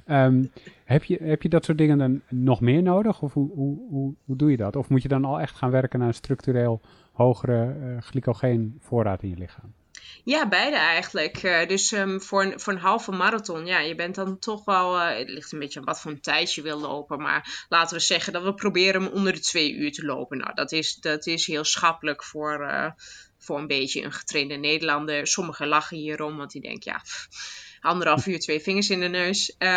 Um, heb, je, heb je dat soort dingen dan nog meer nodig? Of hoe, hoe, hoe, hoe doe je dat? Of moet je dan al echt gaan werken naar een structureel hogere uh, glycogeenvoorraad in je lichaam? Ja, beide eigenlijk. Uh, dus um, voor, een, voor een halve marathon, ja, je bent dan toch wel, uh, het ligt een beetje aan wat voor een tijd je wil lopen, maar laten we zeggen dat we proberen om onder de twee uur te lopen. Nou, dat is, dat is heel schappelijk voor, uh, voor een beetje een getrainde Nederlander. Sommigen lachen hierom, want die denken, ja... anderhalf uur, twee vingers in de neus. Uh,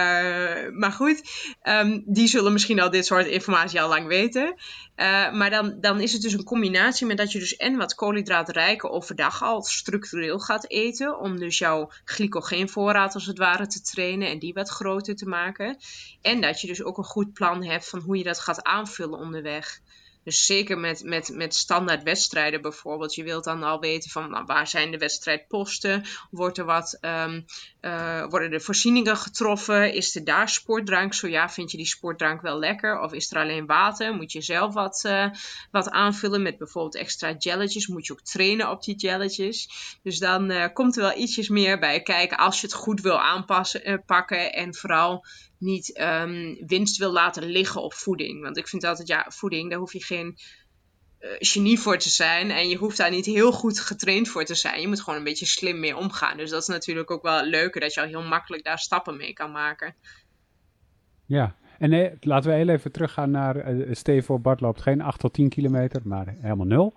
maar goed, um, die zullen misschien al dit soort informatie al lang weten. Uh, maar dan, dan is het dus een combinatie met dat je dus en wat koolhydraatrijke overdag al structureel gaat eten. Om dus jouw glycogeenvoorraad als het ware te trainen en die wat groter te maken. En dat je dus ook een goed plan hebt van hoe je dat gaat aanvullen onderweg. Dus zeker met, met, met standaard wedstrijden bijvoorbeeld. Je wilt dan al weten van nou, waar zijn de wedstrijdposten? Wordt er wat, um, uh, worden er voorzieningen getroffen? Is er daar sportdrank? Zo ja, vind je die sportdrank wel lekker? Of is er alleen water? Moet je zelf wat, uh, wat aanvullen met bijvoorbeeld extra jelletjes? Moet je ook trainen op die jelletjes? Dus dan uh, komt er wel ietsjes meer bij kijken als je het goed wil aanpassen, pakken. En vooral niet um, winst wil laten liggen op voeding. Want ik vind altijd, ja, voeding, daar hoef je geen uh, genie voor te zijn. En je hoeft daar niet heel goed getraind voor te zijn. Je moet gewoon een beetje slim mee omgaan. Dus dat is natuurlijk ook wel leuker, dat je al heel makkelijk daar stappen mee kan maken. Ja, en laten we heel even teruggaan naar, uh, Steve voor Bart loopt geen 8 tot 10 kilometer, maar helemaal nul.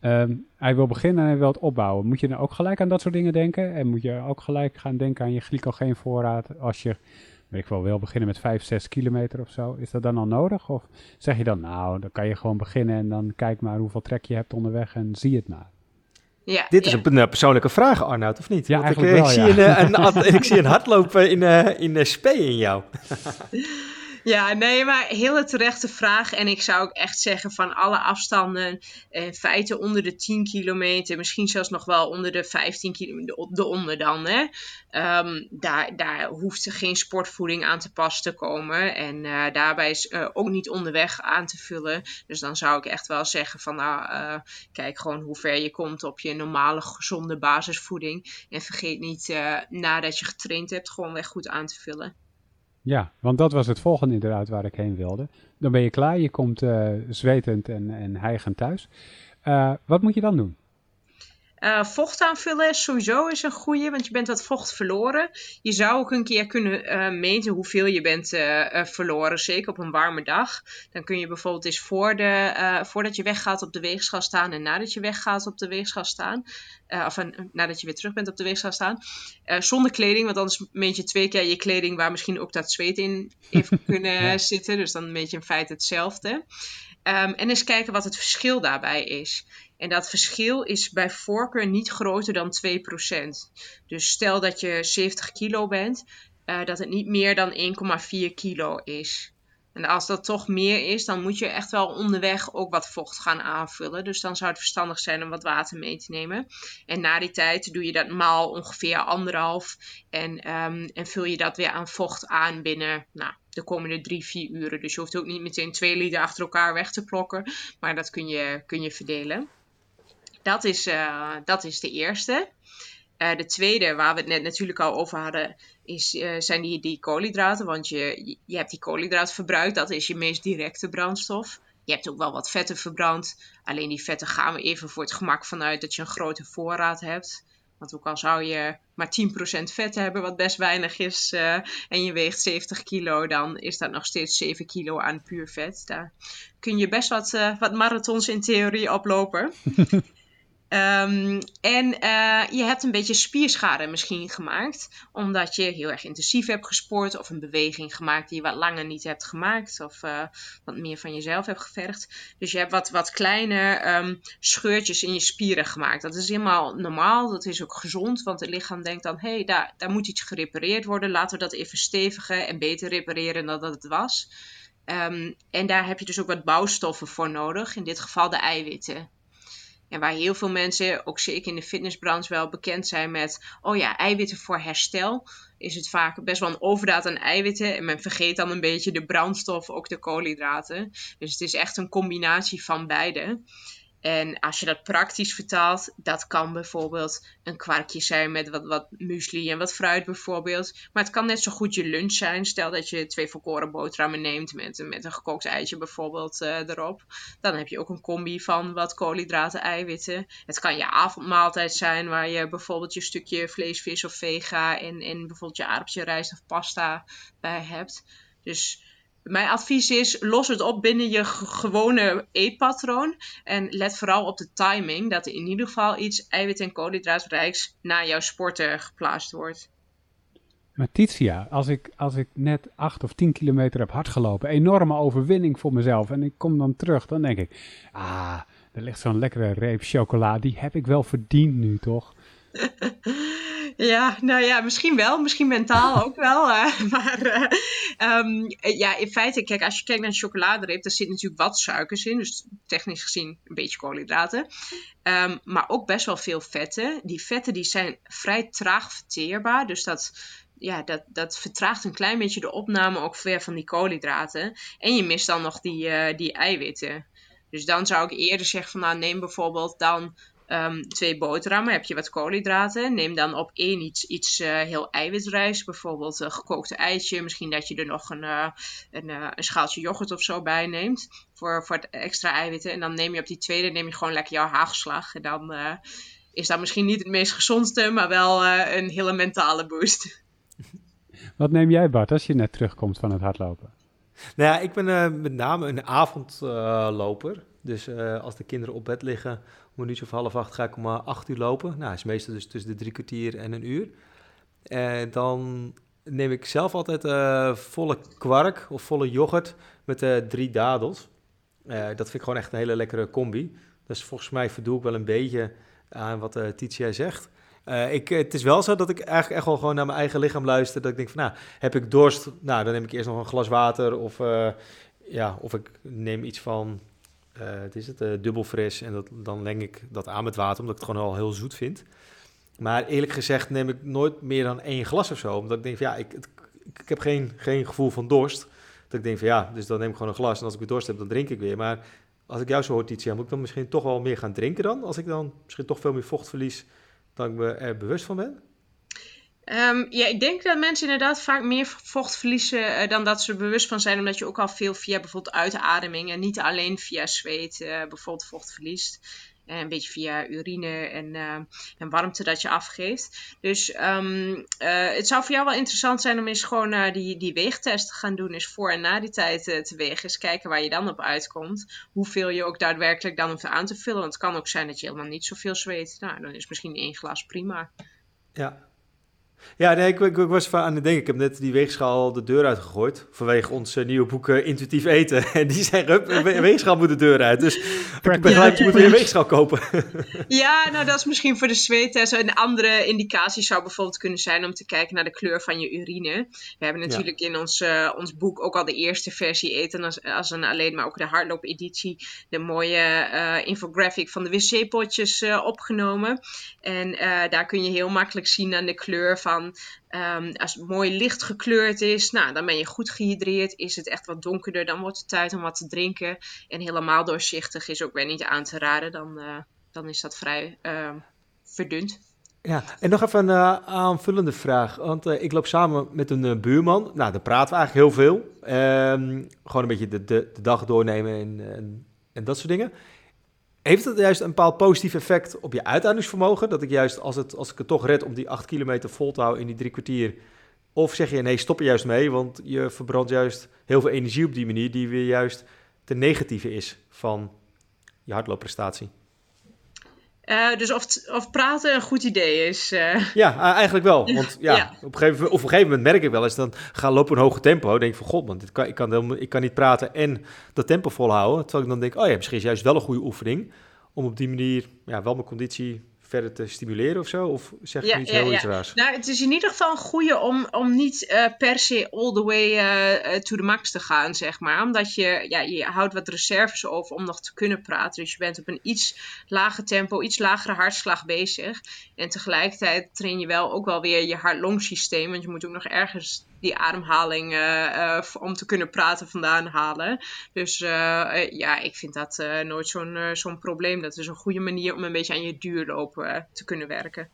Um, hij wil beginnen en hij wil het opbouwen. Moet je dan ook gelijk aan dat soort dingen denken? En moet je ook gelijk gaan denken aan je glycogeenvoorraad als je weet ik wel, wil beginnen met 5, 6 kilometer of zo. Is dat dan al nodig? Of zeg je dan, nou, dan kan je gewoon beginnen en dan kijk maar hoeveel trek je hebt onderweg en zie het maar. Ja, Dit is een, persoonlijke vraag, Arnoud, of niet? Ja, Want ik, wel, ik, zie ja. een, een, ik zie een hardlopen in, uh, in uh, spe in jou. Ja, nee, maar hele terechte vraag. En ik zou ook echt zeggen van alle afstanden, in feite onder de 10 kilometer, misschien zelfs nog wel onder de 15 kilometer, de onder dan. Hè? Um, daar, daar hoeft geen sportvoeding aan te pas te komen. En uh, daarbij is uh, ook niet onderweg aan te vullen. Dus dan zou ik echt wel zeggen van nou, kijk gewoon hoe ver je komt op je normale gezonde basisvoeding. En vergeet niet nadat je getraind hebt gewoon weg goed aan te vullen. Ja, want dat was het volgende inderdaad waar ik heen wilde. Dan ben je klaar, je komt uh, zwetend en, en hijgend thuis. Uh, wat moet je dan doen? Uh, vocht aanvullen is sowieso is een goede, want je bent wat vocht verloren. Je zou ook een keer kunnen uh, meten hoeveel je bent uh, verloren, zeker op een warme dag. Dan kun je bijvoorbeeld eens voor de, voordat je weggaat op de weegschaal staan en nadat je weggaat op de weegschaal staan. of nadat je weer terug bent op de weegschaal staan. zonder kleding, want anders meet je twee keer je kleding waar misschien ook dat zweet in heeft kunnen ja. zitten. Dus dan meet je in feite hetzelfde. Um, en eens kijken wat het verschil daarbij is. En dat verschil is bij voorkeur niet groter dan 2%. Dus stel dat je 70 kilo bent, uh, dat het niet meer dan 1,4 kilo is. En als dat toch meer is, dan moet je echt wel onderweg ook wat vocht gaan aanvullen. Dus dan zou het verstandig zijn om wat water mee te nemen. En na die tijd doe je dat maal ongeveer anderhalf. En, um, en vul je dat weer aan vocht aan binnen nou, de komende drie, vier uren. Dus je hoeft ook niet meteen twee liter achter elkaar weg te plokken. Maar dat kun je, kun je verdelen. Dat is, uh, dat is de eerste. Uh, de tweede, waar we het net natuurlijk al over hadden, is, uh, zijn die, die koolhydraten. Want je, je hebt die koolhydraten verbruikt, dat is je meest directe brandstof. Je hebt ook wel wat vetten verbrand. Alleen die vetten gaan we even voor het gemak vanuit dat je een grote voorraad hebt. Want ook al zou je maar 10% vet hebben, wat best weinig is, en je weegt 70 kilo, dan is dat nog steeds 7 kilo aan puur vet. Daar kun je best wat, wat marathons in theorie oplopen. Ehm, en uh, je hebt een beetje spierschade misschien gemaakt, omdat je heel erg intensief hebt gesport of een beweging gemaakt die je wat langer niet hebt gemaakt of uh, wat meer van jezelf hebt gevergd. Dus je hebt wat, wat kleine um, scheurtjes in je spieren gemaakt. Dat is helemaal normaal, dat is ook gezond, want het lichaam denkt dan, hé, hey, daar, daar moet iets gerepareerd worden, laten we dat even stevigen en beter repareren dan dat het was. Um, en daar heb je dus ook wat bouwstoffen voor nodig, in dit geval de eiwitten. En waar heel veel mensen, ook zeker in de fitnessbranche, wel bekend zijn met: oh ja, eiwitten voor herstel. Is het vaak best wel een overdaad aan eiwitten. En men vergeet dan een beetje de brandstof, ook de koolhydraten. Dus het is echt een combinatie van beide. En als je dat praktisch vertaalt, dat kan bijvoorbeeld een kwarkje zijn met wat, wat muesli en wat fruit bijvoorbeeld. Maar het kan net zo goed je lunch zijn. Stel dat je twee volkoren boterhammen neemt met, met een gekookt eitje bijvoorbeeld uh, erop. Dan heb je ook een combi van wat koolhydraten, eiwitten. Het kan je avondmaaltijd zijn waar je bijvoorbeeld je stukje vlees, vis of vega en, en bijvoorbeeld je aardappeltje, rijst of pasta bij hebt. Dus mijn advies is, los het op binnen je gewone eetpatroon. En let vooral op de timing, dat er in ieder geval iets eiwit- en koolhydraatrijks na jouw sporten geplaatst wordt. Maar Titia, als ik, als ik net 8 of 10 kilometer heb hardgelopen, enorme overwinning voor mezelf. En ik kom dan terug, dan denk ik, ah, er ligt zo'n lekkere reep chocola, die heb ik wel verdiend nu, toch? Ja, nou ja, misschien wel. Misschien mentaal ook wel. maar uh, um, ja, in feite, kijk, als je kijkt naar een chocoladereep, daar zit natuurlijk wat suikers in. Dus technisch gezien een beetje koolhydraten. Um, maar ook best wel veel vetten. Die vetten die zijn vrij traag verteerbaar. Dus dat, ja, dat, dat vertraagt een klein beetje de opname ook weer van die koolhydraten. En je mist dan nog die, uh, die eiwitten. Dus dan zou ik eerder zeggen van nou neem bijvoorbeeld dan um, twee boterhammen, heb je wat koolhydraten. Neem dan op één iets, iets uh, heel eiwitrijks, bijvoorbeeld een gekookte eitje. Misschien dat je er nog een, uh, een, uh, een, schaaltje yoghurt of zo bij neemt voor, voor het extra eiwitten. En dan neem je op die tweede neem je gewoon lekker jouw haagslag. En dan is dat misschien niet het meest gezondste, maar wel een hele mentale boost. Wat neem jij Bart als je net terugkomt van het hardlopen? Nou ja, ik ben met name een avondloper. Dus als de kinderen op bed liggen, om een uurtje of half acht ga ik om acht uur lopen. Nou, is meestal dus tussen de drie kwartier en een uur. En dan neem ik zelf altijd volle kwark of volle yoghurt met drie dadels. Dat vind ik gewoon echt een hele lekkere combi. Dus volgens mij verdoe ik wel een beetje aan wat uh, Titia zegt. ik, het is wel zo dat ik eigenlijk echt wel gewoon naar mijn eigen lichaam luister. Dat ik denk van, nou, heb ik dorst? Nou, dan neem ik eerst nog een glas water. Of, ja, of ik neem iets van uh, het is het, uh, dubbel fris. En dat, dan leng ik dat aan met water, omdat ik het gewoon al heel zoet vind. Maar eerlijk gezegd neem ik nooit meer dan één glas of zo. Omdat ik denk van ja, ik, ik, heb geen, geen gevoel van dorst. Dat ik denk van ja, dus dan neem ik gewoon een glas. En als ik weer dorst heb, dan drink ik weer. Maar als ik jou zo hoor, Titia, moet ik dan misschien toch wel meer gaan drinken dan? Als ik dan misschien toch veel meer vocht verlies dan ik me er bewust van ben? Um, ja, ik denk dat mensen inderdaad vaak meer vocht verliezen uh, dan dat ze bewust van zijn. Omdat je ook al veel via bijvoorbeeld uitademing en niet alleen via zweet uh, bijvoorbeeld vocht verliest. Uh, een beetje via urine en, en warmte dat je afgeeft. Dus um, het zou voor jou wel interessant zijn om eens gewoon die, die weegtest te gaan doen. Eens voor en na die tijd te wegen. Eens kijken waar je dan op uitkomt. Hoeveel je ook daadwerkelijk dan hoeft aan te vullen. Want het kan ook zijn dat je helemaal niet zoveel zweet. Nou, dan is misschien één glas prima. Ja, ja, nee, ik, ik, ik, was aan het denken. Ik heb net die weegschaal de deur uitgegooid. Vanwege ons uh, nieuwe boek uh, Intuïtief Eten. En die zeggen, een weegschaal moet de deur uit. Dus ik ben gelijk, je moet weer een weegschaal kopen. ja, nou dat is misschien voor de zweettest. Een andere indicatie zou bijvoorbeeld kunnen zijn om te kijken naar de kleur van je urine. We hebben natuurlijk ja. in ons, uh, ons boek ook al de eerste versie Eten als, als een alleen, maar ook de hardloop-editie. De mooie infographic van de wc-potjes opgenomen. En daar kun je heel makkelijk zien aan de kleur van um, als het mooi licht gekleurd is, nou, dan ben je goed gehydreerd. Is het echt wat donkerder, dan wordt het tijd om wat te drinken. En helemaal doorzichtig is ook weer niet aan te raden. Dan, uh, dan is dat vrij uh, verdund. Ja, en nog even een uh, aanvullende vraag. Want uh, ik loop samen met een buurman. Nou, daar praten we eigenlijk heel veel. Um, gewoon een beetje de, de, de dag doornemen en, en, en, dat soort dingen. Heeft het juist een bepaald positief effect op je uithoudingsvermogen? Dat ik juist, als, het, als ik het toch red om die acht kilometer vol te houden in die drie kwartier... Of zeg je, nee, stop er juist mee, want je verbrandt juist heel veel energie op die manier... die weer juist ten negatieve is van je hardloopprestatie? Uh, dus of, of praten een goed idee is. Uh. Ja, eigenlijk wel. Want ja, ja. Op, een gegeven, op een gegeven moment merk ik wel eens, dan ga lopen een hoge tempo. denk ik van god man, dit kan, ik, kan helemaal, ik kan niet praten en dat tempo volhouden. Terwijl ik dan denk, oh ja, misschien is juist wel een goede oefening. Om op die manier ja, wel mijn conditie verder te stimuleren of zo? Of zeg je ja, niet heel ja, iets raars? Nou, het is in ieder geval een goede om, om niet uh, per se all the way uh, to the max te gaan, zeg maar. Omdat je, ja, je houdt wat reserves over om nog te kunnen praten. Dus je bent op een iets lager tempo, iets lagere hartslag bezig. En tegelijkertijd train je wel ook wel weer je hart-longsysteem. Want je moet ook nog ergens die ademhaling uh, om te kunnen praten vandaan halen. Dus uh, ja, ik vind dat nooit zo'n zo'n probleem. Dat is een goede manier om een beetje aan je duurloop te kunnen werken.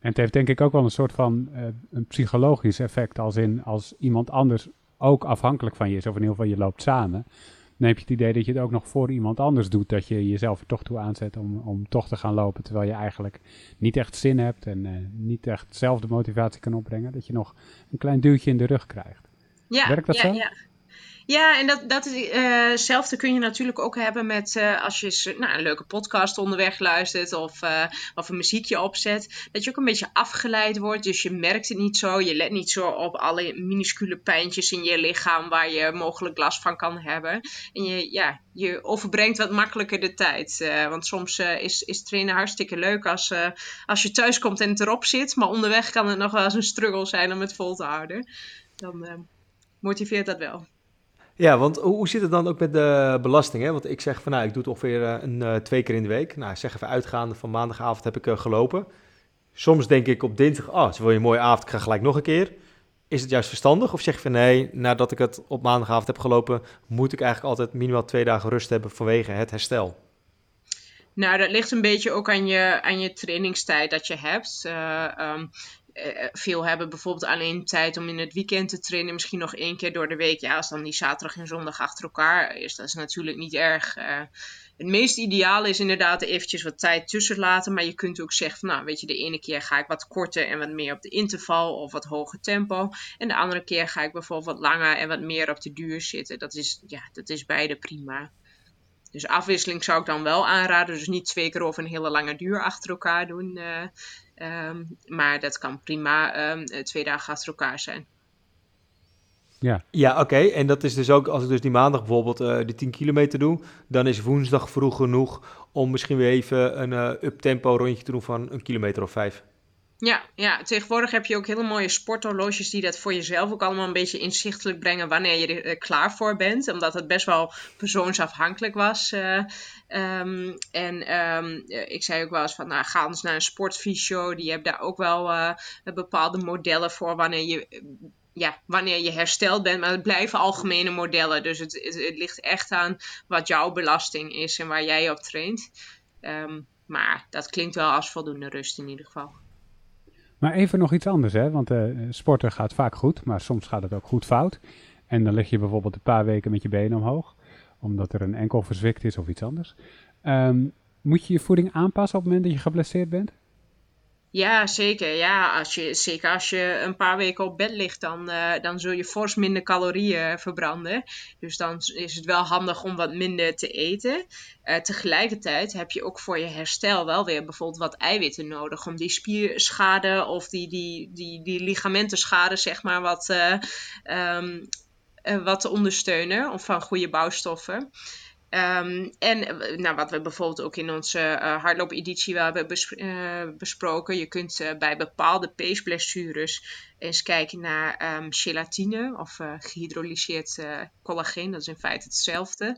En het heeft denk ik ook wel een soort van een psychologisch effect. Als in als iemand anders ook afhankelijk van je is. Of in ieder geval je loopt samen dan heb je het idee dat je het ook nog voor iemand anders doet. Dat je jezelf er toch toe aanzet om, om toch te gaan lopen. Terwijl je eigenlijk niet echt zin hebt en uh, niet echt zelf de motivatie kan opbrengen. Dat je nog een klein duwtje in de rug krijgt. Ja, Werkt dat ja, zo? Ja. Ja, en dat, dat is, uh, kun je natuurlijk ook hebben met uh, als je nou, een leuke podcast onderweg luistert of, uh, of een muziekje opzet. Dat je ook een beetje afgeleid wordt. Dus je merkt het niet zo. Je let niet zo op alle minuscule pijntjes in je lichaam waar je mogelijk last van kan hebben. En je, ja, je overbrengt wat makkelijker de tijd. want soms is, is trainen hartstikke leuk als, als je thuis komt en het erop zit. Maar onderweg kan het nog wel eens een struggle zijn om het vol te houden. Dan motiveert dat wel. Ja, want hoe zit het dan ook met de belasting? Hè? Want ik zeg van nou, ik doe het ongeveer eh, een, uh, twee keer in de week. Nou, zeg even uitgaande van maandagavond heb ik uh, gelopen. Soms denk ik op dinsdag, oh, het is wel een mooie avond, ik ga gelijk nog een keer. Is het juist verstandig? Of zeg je van nee, nadat ik het op maandagavond heb gelopen, moet ik eigenlijk altijd minimaal twee dagen rust hebben vanwege het herstel? Nou, dat ligt een beetje ook aan je, aan je trainingstijd dat je hebt. Uh, veel hebben bijvoorbeeld alleen tijd om in het weekend te trainen, misschien nog één keer door de week. Ja, als dan die zaterdag en zondag achter elkaar is, dat is natuurlijk niet erg. Uh, het meest ideale is inderdaad eventjes wat tijd tussen laten. Maar je kunt ook zeggen van, nou weet je, de ene keer ga ik wat korter en wat meer op de interval of wat hoger tempo. En de andere keer ga ik bijvoorbeeld wat langer en wat meer op de duur zitten. Dat is, ja, dat is beide prima. Dus afwisseling zou ik dan wel aanraden. Dus niet twee keer over een hele lange duur achter elkaar doen. Uh, Ehm, maar dat kan prima ehm, eh, twee dagen achter elkaar zijn. Ja, ja oké. En dat is dus ook, als ik dus die maandag bijvoorbeeld uh, de 10 kilometer doe, dan is woensdag vroeg genoeg om misschien weer even een uh, up-tempo rondje te doen van een kilometer of vijf. Ja, ja, tegenwoordig heb je ook hele mooie sporthorloges die dat voor jezelf ook allemaal een beetje inzichtelijk brengen wanneer je er klaar voor bent. Omdat het best wel persoonsafhankelijk was. Uh, um, en um, ik zei ook wel eens van, nou, ga eens naar een sportfysio. Die hebben daar ook wel bepaalde modellen voor wanneer je ja, wanneer je hersteld bent. Maar het blijven algemene modellen. Dus het, het, ligt echt aan wat jouw belasting is en waar jij op traint. Um, maar dat klinkt wel als voldoende rust in ieder geval. Maar even nog iets anders, hè? want uh, sporten gaat vaak goed, maar soms gaat het ook goed fout. En dan lig je bijvoorbeeld een paar weken met je benen omhoog, omdat er een enkel verzwikt is of iets anders. Um, moet je je voeding aanpassen op het moment dat je geblesseerd bent? Ja, zeker. Ja, als je, zeker als je een paar weken op bed ligt, dan, uh, dan zul je fors minder calorieën verbranden. Dus dan is het wel handig om wat minder te eten. Uh, tegelijkertijd heb je ook voor je herstel wel weer bijvoorbeeld wat eiwitten nodig. Om die spierschade of die, die, die, die ligamentenschade, zeg maar, wat, uh, um, wat te ondersteunen. Of van goede bouwstoffen. Um, en eh, nou, wat we bijvoorbeeld ook in onze uh, hardloop-editie wel hebben uh, besproken. Je kunt uh, bij bepaalde peesblessures eens kijken naar um, gelatine of gehydrolyseerd collageen. Dat is in feite hetzelfde.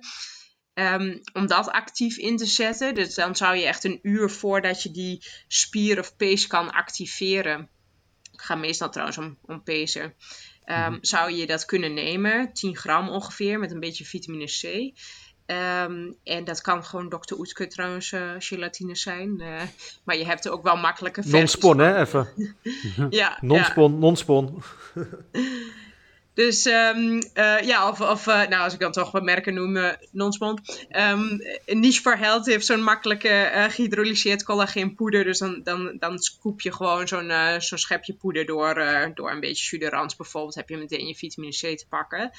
Um, om dat actief in te zetten. Dus dan zou je echt een uur voordat je die spier of pees kan activeren. Ik ga meestal trouwens om, om pezen. Um, zou je dat kunnen nemen, 10 gram ongeveer, met een beetje vitamine C. Um, en dat kan gewoon Dr. Oetke trouwens uh, gelatine zijn. Uh, maar je hebt er ook wel makkelijke Non-spon, hè, even. ja. Non-spon, ja. non-spon. dus um, uh, ja, of, of nou, als ik dan toch wat merken noem, non-spon. Um, Niche for Health heeft zo'n makkelijke gehydrolyseerd collageenpoeder. Dus dan, dan, dan scoop je gewoon zo'n zo'n schepje poeder door, door een beetje suderans bijvoorbeeld. Heb je meteen je vitamine C te pakken.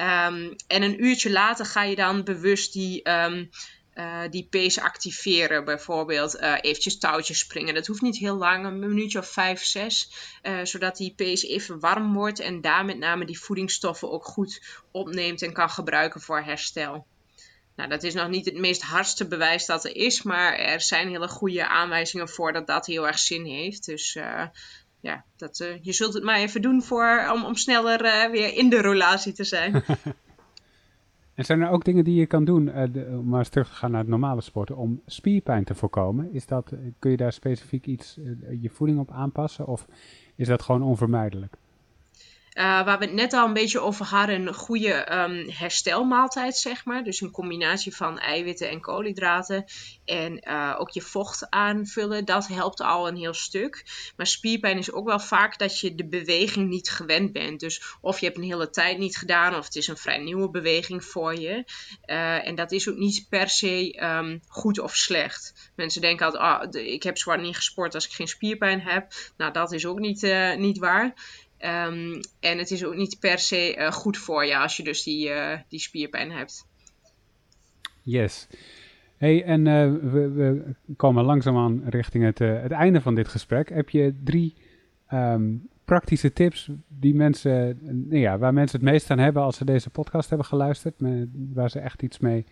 Um, en een uurtje later ga je dan bewust die, um, uh, die pace activeren. Bijvoorbeeld uh, eventjes touwtjes springen. Dat hoeft niet heel lang, een minuutje of vijf, zes. Uh, zodat die pace even warm wordt en daar met name die voedingsstoffen ook goed opneemt en kan gebruiken voor herstel. Nou, dat is nog niet het meest hardste bewijs dat er is, maar er zijn hele goede aanwijzingen voor dat dat heel erg zin heeft. Dus ja, dat, je zult het maar even doen voor, om, om sneller weer in de relatie te zijn. En zijn er ook dingen die je kan doen, uh, om maar eens terug te gaan naar het normale sporten, om spierpijn te voorkomen? Is dat, eh, kun je daar specifiek iets, uh, je voeding op aanpassen of is dat gewoon onvermijdelijk? Uh, waar we het net al een beetje over hadden, een goede um, herstelmaaltijd, zeg maar. Dus een combinatie van eiwitten en koolhydraten. En uh, ook je vocht aanvullen, dat helpt al een heel stuk. Maar spierpijn is ook wel vaak dat je de beweging niet gewend bent. Dus of je hebt een hele tijd niet gedaan, of het is een vrij nieuwe beweging voor je. Uh, en dat is ook niet per se um, goed of slecht. Mensen denken altijd, oh, ik heb zwaar niet gesport als ik geen spierpijn heb. Nou, dat is ook niet, niet waar. Um, en het is ook niet per se uh, goed voor je als je dus die, uh, die spierpijn hebt. Yes. Hey, en uh, we, we, komen langzaamaan richting het, het einde van dit gesprek. Heb je drie um, praktische tips die mensen, nou ja, waar mensen het meest aan hebben als ze deze podcast hebben geluisterd? Met, waar ze echt iets mee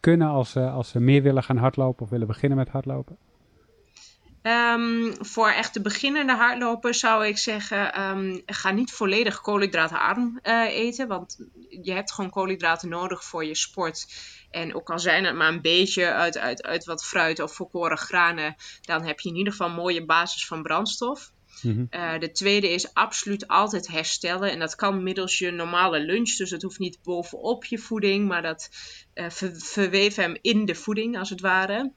kunnen als, als ze meer willen gaan hardlopen of willen beginnen met hardlopen? Um, voor echt de beginnende hardlopers zou ik zeggen, um, ga niet volledig koolhydraatarm uh, eten. Want je hebt gewoon koolhydraten nodig voor je sport. En ook al zijn het maar een beetje uit, uit, uit wat fruit of volkoren granen, dan heb je in ieder geval een mooie basis van brandstof. Mm-hmm. Uh, de tweede is absoluut altijd herstellen. En dat kan middels je normale lunch. Dus het hoeft niet bovenop je voeding, maar dat uh, ver, verweef hem in de voeding als het ware.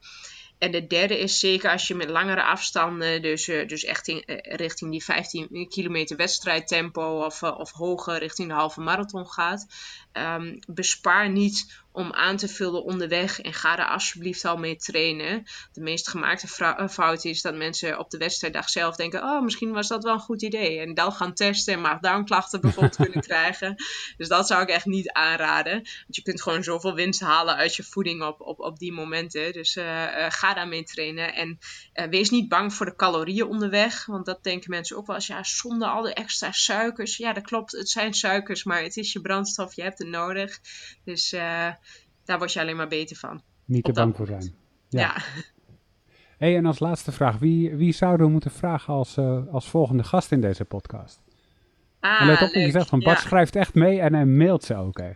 En de derde is zeker als je met langere afstanden, dus, uh, dus echt in, uh, richting die 15 kilometer wedstrijdtempo of, uh, of hoger richting de halve marathon gaat, um, bespaar niet om aan te vullen onderweg en ga er alsjeblieft al mee trainen. De meest gemaakte eh, fout is dat mensen op de wedstrijddag zelf denken: Oh, misschien was dat wel een goed idee. En dan gaan testen en maag-darmklachten bijvoorbeeld kunnen krijgen. Dus dat zou ik echt niet aanraden. Want je kunt gewoon zoveel winst halen uit je voeding op, op, op die momenten. Dus uh, uh, ga daarmee trainen. En uh, wees niet bang voor de calorieën onderweg. Want dat denken mensen ook wel eens: ja, zonder al de extra suikers. Ja, dat klopt. Het zijn suikers, maar het is je brandstof. Je hebt nodig. Dus daar word je alleen maar beter van. Niet te bang voor zijn. Ja. ja. hey, en als laatste vraag. Wie, wie zouden we moeten vragen als, uh, als volgende gast in deze podcast? Ah, en let op, je zegt van Bart ja. schrijft echt mee en hij mailt ze ook. Hè.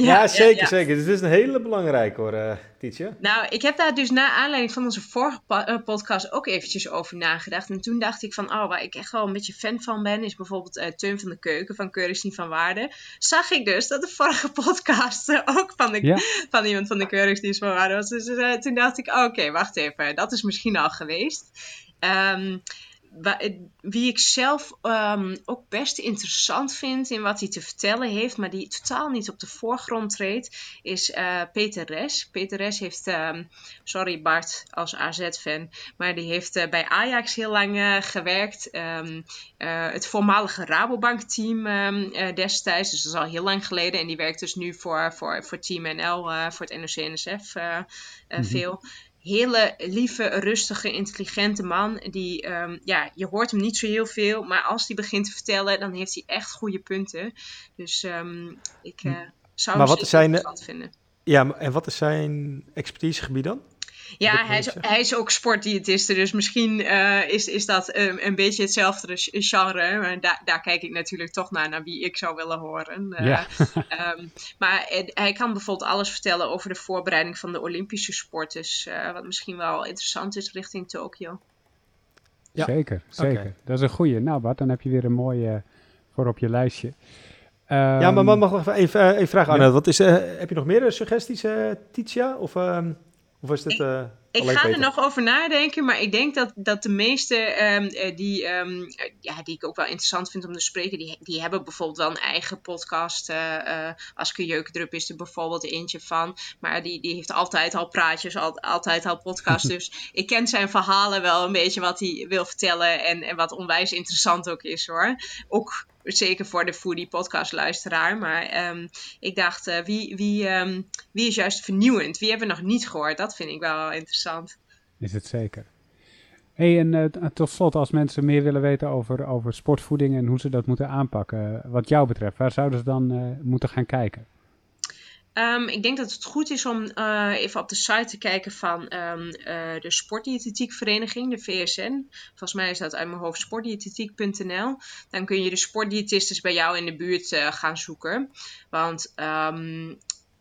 Ja, ja, zeker, zeker. Dus het is een hele belangrijke hoor, uh, Tietje. Nou, ik heb daar dus na aanleiding van onze vorige uh, podcast ook eventjes over nagedacht. En toen dacht ik van, oh, waar ik echt wel een beetje fan van ben, is bijvoorbeeld uh, Teun van de Keuken van Keurig niet van Waarde. Zag ik dus dat de vorige podcast ook van, de, ja. van iemand van de Keurig niet van Waarde was. Dus toen dacht ik, oh, oké, okay, wacht even, dat is misschien al geweest. Um, wie ik zelf um, ook best interessant vind in wat hij te vertellen heeft, maar die totaal niet op de voorgrond treedt, is uh, Peter Res. Peter Res heeft, um, sorry Bart als AZ-fan, maar die heeft uh, bij Ajax heel lang uh, gewerkt. Um, het voormalige Rabobank-team destijds, dus dat is al heel lang geleden. En die werkt dus nu voor, voor, voor Team NL, voor het NOC-NSF mm -hmm. veel hele lieve, rustige, intelligente man. Die, um, ja, je hoort hem niet zo heel veel, maar als hij begint te vertellen, dan heeft hij echt goede punten. Dus um, ik uh, zou maar hem wat zijn, interessant vinden. Ja, en wat is zijn expertisegebied dan? Ja, hij is, hij is ook sportdiëtiste, dus misschien uh, is, is dat um, een beetje hetzelfde genre. Maar daar, daar kijk ik natuurlijk toch naar, naar wie ik zou willen horen. Uh, ja. um, maar hij kan bijvoorbeeld alles vertellen over de voorbereiding van de Olympische sporters. Uh, wat misschien wel interessant is richting Tokio. Ja. Zeker, zeker. Okay. Dat is een goeie. Nou Bart, dan heb je weer een mooie voor op je lijstje. Um, ja, maar mag nog even, even vragen, Anne. Ja. Wat is, heb je nog meer suggesties, Titia? Of... Um of is dit, uh, ik, ga er nog over nadenken, maar ik denk dat, dat de meeste um, die, um, ja, die ik ook wel interessant vind om te spreken, die, die hebben bijvoorbeeld wel een eigen podcast. Uh, uh, Aske Jeukendrup is er bijvoorbeeld eentje van. Maar die, die heeft altijd al praatjes, al, altijd al podcasts. dus ik ken zijn verhalen wel een beetje wat hij wil vertellen en, en wat onwijs interessant ook is hoor. Ook zeker voor de Foodie podcast luisteraar. Maar ehm, ik dacht, wie, wie, wie is juist vernieuwend? Wie hebben we nog niet gehoord? Dat vind ik wel interessant. Is het zeker. Hey, en tot slot, als mensen meer willen weten over, over sportvoeding en hoe ze dat moeten aanpakken, wat jou betreft, waar zouden ze dan moeten gaan kijken? Um, ik denk dat het goed is om uh, even op de site te kijken van um, uh, de Sportdiëtetiekvereniging, de VSN. Volgens mij is dat uit mijn hoofd sportdiëtetiek.nl. Dan kun je de sportdiëtistes bij jou in de buurt gaan zoeken. Want um,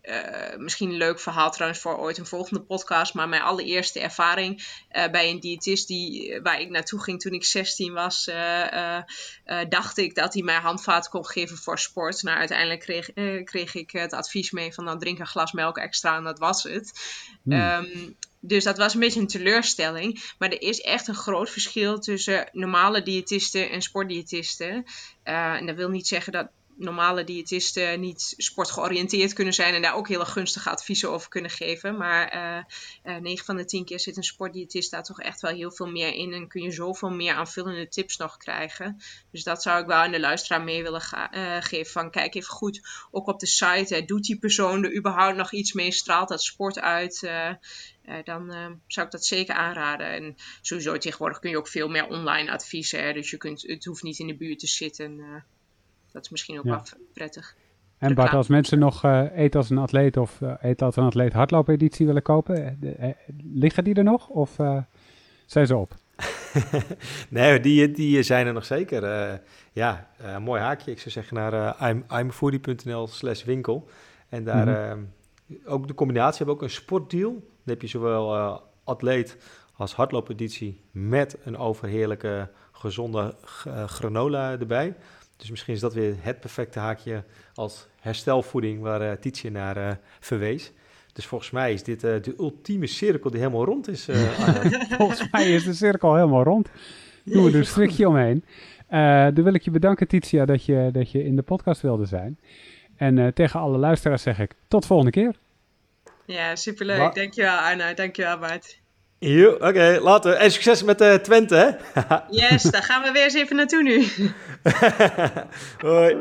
uh, misschien een leuk verhaal trouwens voor ooit een volgende podcast. Maar mijn allereerste ervaring uh, bij een diëtist die, eh, waar ik naartoe ging toen ik 16 was, uh, dacht ik dat hij mij handvaten kon geven voor sport. Nou, uiteindelijk kreeg, kreeg ik het advies mee van dan nou, drink een glas melk extra en dat was het. Hmm. Um, dus dat was een beetje een teleurstelling. Maar er is echt een groot verschil tussen normale diëtisten en sportdiëtisten. en dat wil niet zeggen dat normale diëtisten niet sportgeoriënteerd kunnen zijn en daar ook hele gunstige adviezen over kunnen geven. Maar uh, uh, 9 van de 10 keer zit een sportdiëtist daar toch echt wel heel veel meer in en kun je zoveel meer aanvullende tips nog krijgen. Dus dat zou ik wel aan de luisteraar mee willen uh, geven. Van kijk even goed, ook op de site, doet die persoon er überhaupt nog iets mee? Straalt dat sport uit? Dan zou ik dat zeker aanraden. En sowieso tegenwoordig kun je ook veel meer online adviezen. Hè? Dus je kunt, het hoeft niet in de buurt te zitten. Dat is misschien ook wel prettig. En Bart, als mensen nog uh, Eet als een atleet of uh, Eet als een atleet hardloopeditie willen kopen, uh, liggen die er nog of zijn ze op? nee, die, die zijn er nog zeker. ja, mooi haakje. Ik zou zeggen naar uh, imfoodie.nl slash winkel. En daar mm ook de combinatie hebben ook een sportdeal. Dan heb je zowel atleet als hardloopeditie met een overheerlijke gezonde granola erbij. Dus misschien is dat weer het perfecte haakje als herstelvoeding waar uh, Tietje naar uh, verwees. Dus volgens mij is dit uh, de ultieme cirkel die helemaal rond is. volgens mij is de cirkel helemaal rond. Doen we er een strikje omheen. dan wil ik je bedanken, Titia, dat je, dat je in de podcast wilde zijn. En tegen alle luisteraars zeg ik tot volgende keer. Ja, superleuk. Ma dankjewel Arno. Dankjewel Bart. Jo, oké, okay, later. En succes met uh, Twente, hè? yes, daar gaan we weer eens even naartoe nu. Hoi.